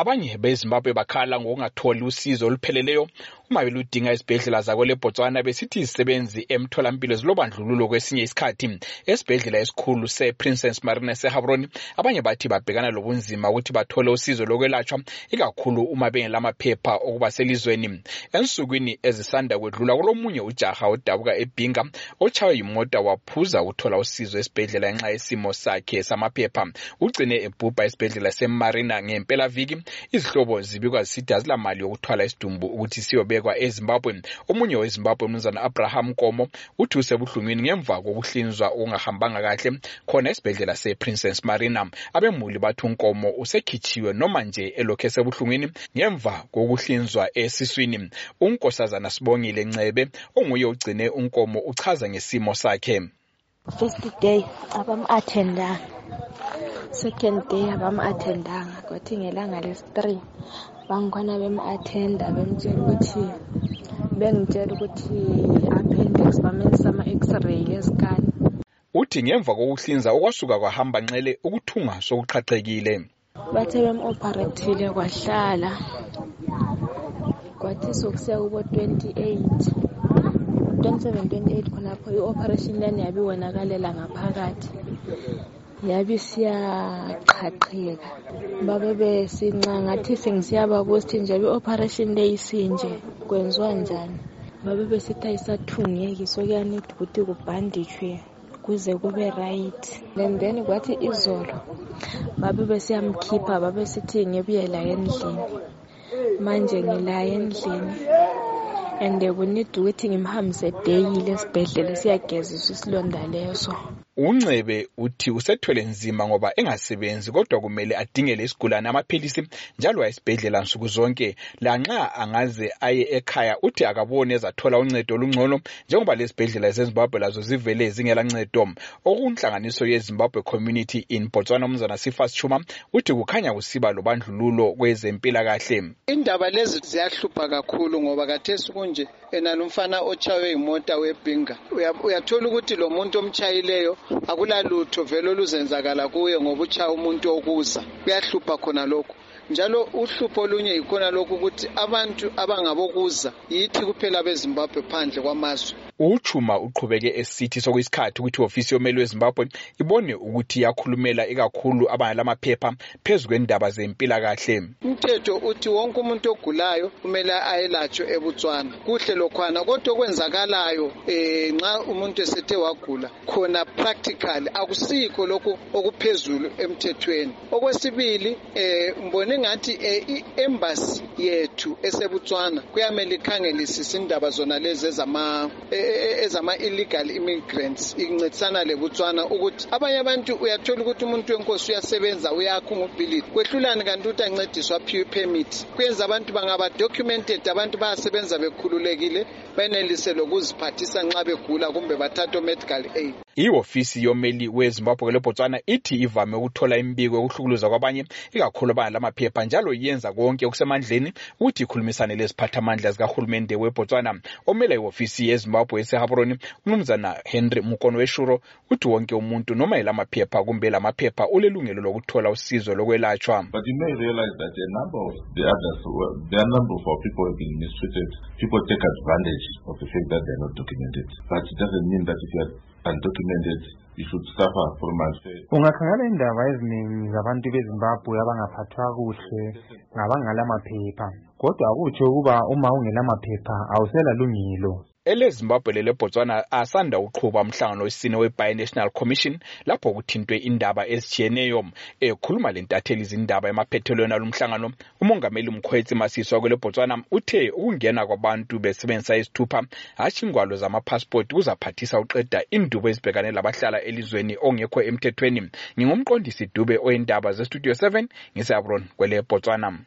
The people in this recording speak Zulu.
abanye bezimbabwe bakhala ngokungatholi usizo olupheleleyo uma beludinga izibhedlela zakwele botswana besithi izisebenzi emtholampilo zilobandlululo kwesinye isikhathi. Esibhedlela esikhulu se-princess marina sehabroni abanye bathi babhekana lobunzima ukuthi bathole usizo lokwelatshwa ikakhulu uma bengelamaphepha okuba selizweni. Ensukwini ezisanda kwedlula kulomunye ujaha odabuka ebhinga otshaywe yimota waphuza ukuthola usizo esibhedlela ngenxa yesimo sakhe samaphepha. Ugcine ebhubha esibhedlela semarina ngempelaviki izihlobo zibikwa zisithi azilamali yokuthwala isidumbu ukuthi siyobekwa ezimbabwe. Omunye wezimbabwe umnumzana abraham komo uthi usebuhlungwini ngemva kokuhlinzwa okungahambanga kahle khona esibhedlela se-princess marina. Abemuli bathi unkomo usekhitshiwe noma nje elokhu esebuhlungwini ngemva kokuhlinzwa esiswini. Unkosazana sibongile ncebe onguye ugcine unkomo uchaza ngesimo sakhe. First day abam-athendanga second day abam-athendanga kwathi ngelanga lesi-three bangikhona bem-athenda bemtshela ukuthi bengitshela ukuthi appendix bamenza ama-x-ray lezikani uthi ngemva kokuhlinza okwasuka kwahamba nxele ukuthunga sokuqhaqhekile bathe bem-operathile kwahlala. Kwathi sokusiya kubo 28 27 28 khonapho i-operation lani yabe iwonakalela ngaphakathi. Yabe siyaqhaqheka. Babe besinca ngathi sengisiyababuza ukuthi nje i-operation le isinje kwenziwa njani? Babe besithi ayisathungeki so kuyanida ukuthi kubhanditshwe kuze kube right. And then kwathi izolo babe besiyamkhipha babe sithi ngibuye laye endlini. Manje ngilaye endlini and kunida ukuthi ngimhambise deyile esibhedlela siyageziswa isilonda leso. Uncebe uthi usethwele nzima ngoba engasebenzi kodwa kumele adingele isigulane amaphilisi njalo ayesibhedlela nsuku zonke. Lanxa angaze aye ekhaya uthi akaboni ezathola uncedo olungcono njengoba lezibhedlela zezimbabwe lazo zivele zingela ncedo. Okunhlanganiso yezimbabwe community in botswana umzana sifas chuma uthi kukhanya kusiba lobandlululo kwezempilakahle. Indaba lezi ziyahlupha kakhulu ngoba kathesi kunje enalo umfana otshaywe yimota webhinga. Uyathola ukuthi lo muntu omchayileyo akulalutho vele oluzenzakala kuye ngoba utshaya umuntu okuza. Kuyahlupha khona lokhu. Njalo uhlupho olunye yikhona lokhu ukuthi abantu abangabokuza yithi kuphela bezimbabwe phandle kwamazwe uchuma uqhubeke esithi sokuyisikhathi ukuthi ihofisi yomeli wezimbabwe ibone ukuthi yakhulumela ikakhulu abangalamaphepha phezu kwendaba zempilakahle. Umthetho uthi wonke umuntu ogulayo kumele ayelatshwe ebutswana kuhle lokhwana kodwa okwenzakalayo um nxa umuntu esethe wagula khona practically akusikho lokhu okuphezulu emthethweni. Okwesibili um mbone ngathi um i-embasi yethu esebutswana kuyamele ikhangelisise indaba zona lezi ezama ezama-illegal immigrants incedisana lebutswana ukuthi abanye abantu uyathola ukuthi umuntu wenkosi uyasebenza uyakha ungubhilidi kwehlulani kanti ukuthi ancediswa aphiwe permit kuyenza abantu bangaba documented abantu bayasebenza bekhululekile benelise lokuziphathisa nxa begula kumbe bathathe medical aid. Ihofisi yomeli wezimbabwe lebotswana ithi ivame ukuthola imbiko yokuhlukuluza kwabanye ikakhulu abangalamaphepha njalo yenza konke okusemandleni ukuthi ikhulumisane leziphathamandla zikahulumende webotswana. Omela iofisi yezimbabwe esehabroni umnumzana henry mukono weshuro uthi wonke umuntu noma yelamaphepha kumbe la maphepha ulelungelo lokuthola usizo lokwelatshwa. You are advantage of the mean that if you're undocumented, you should suffer from unfair. ungakhangela indaba eziningi zabantu bezimbabwe abangaphathwa kuhle ngabangalamaphepha kodwa akutsho ukuba uma ungelamaphepha awuselalungelo elezimbabwe lelebotswana asanda uqhuba umhlangano wesine we-binational commission lapho kuthintwe indaba ezitshiyeneyo ekhuluma lentatheli izindaba emaphethelweni alo mhlangano umongameli mkhwetsi masiswa kwelebotswana uthe ukungena kwabantu besebenzisa izithupha hatshi ingwalo zamapasipoti kuzaphathisa uqeda indubo ezibhekane labahlala elizweni ongekho emthethweni. Ngingumqondisi dube oyindaba zestudio 7 ngiseyabron kwelebotswana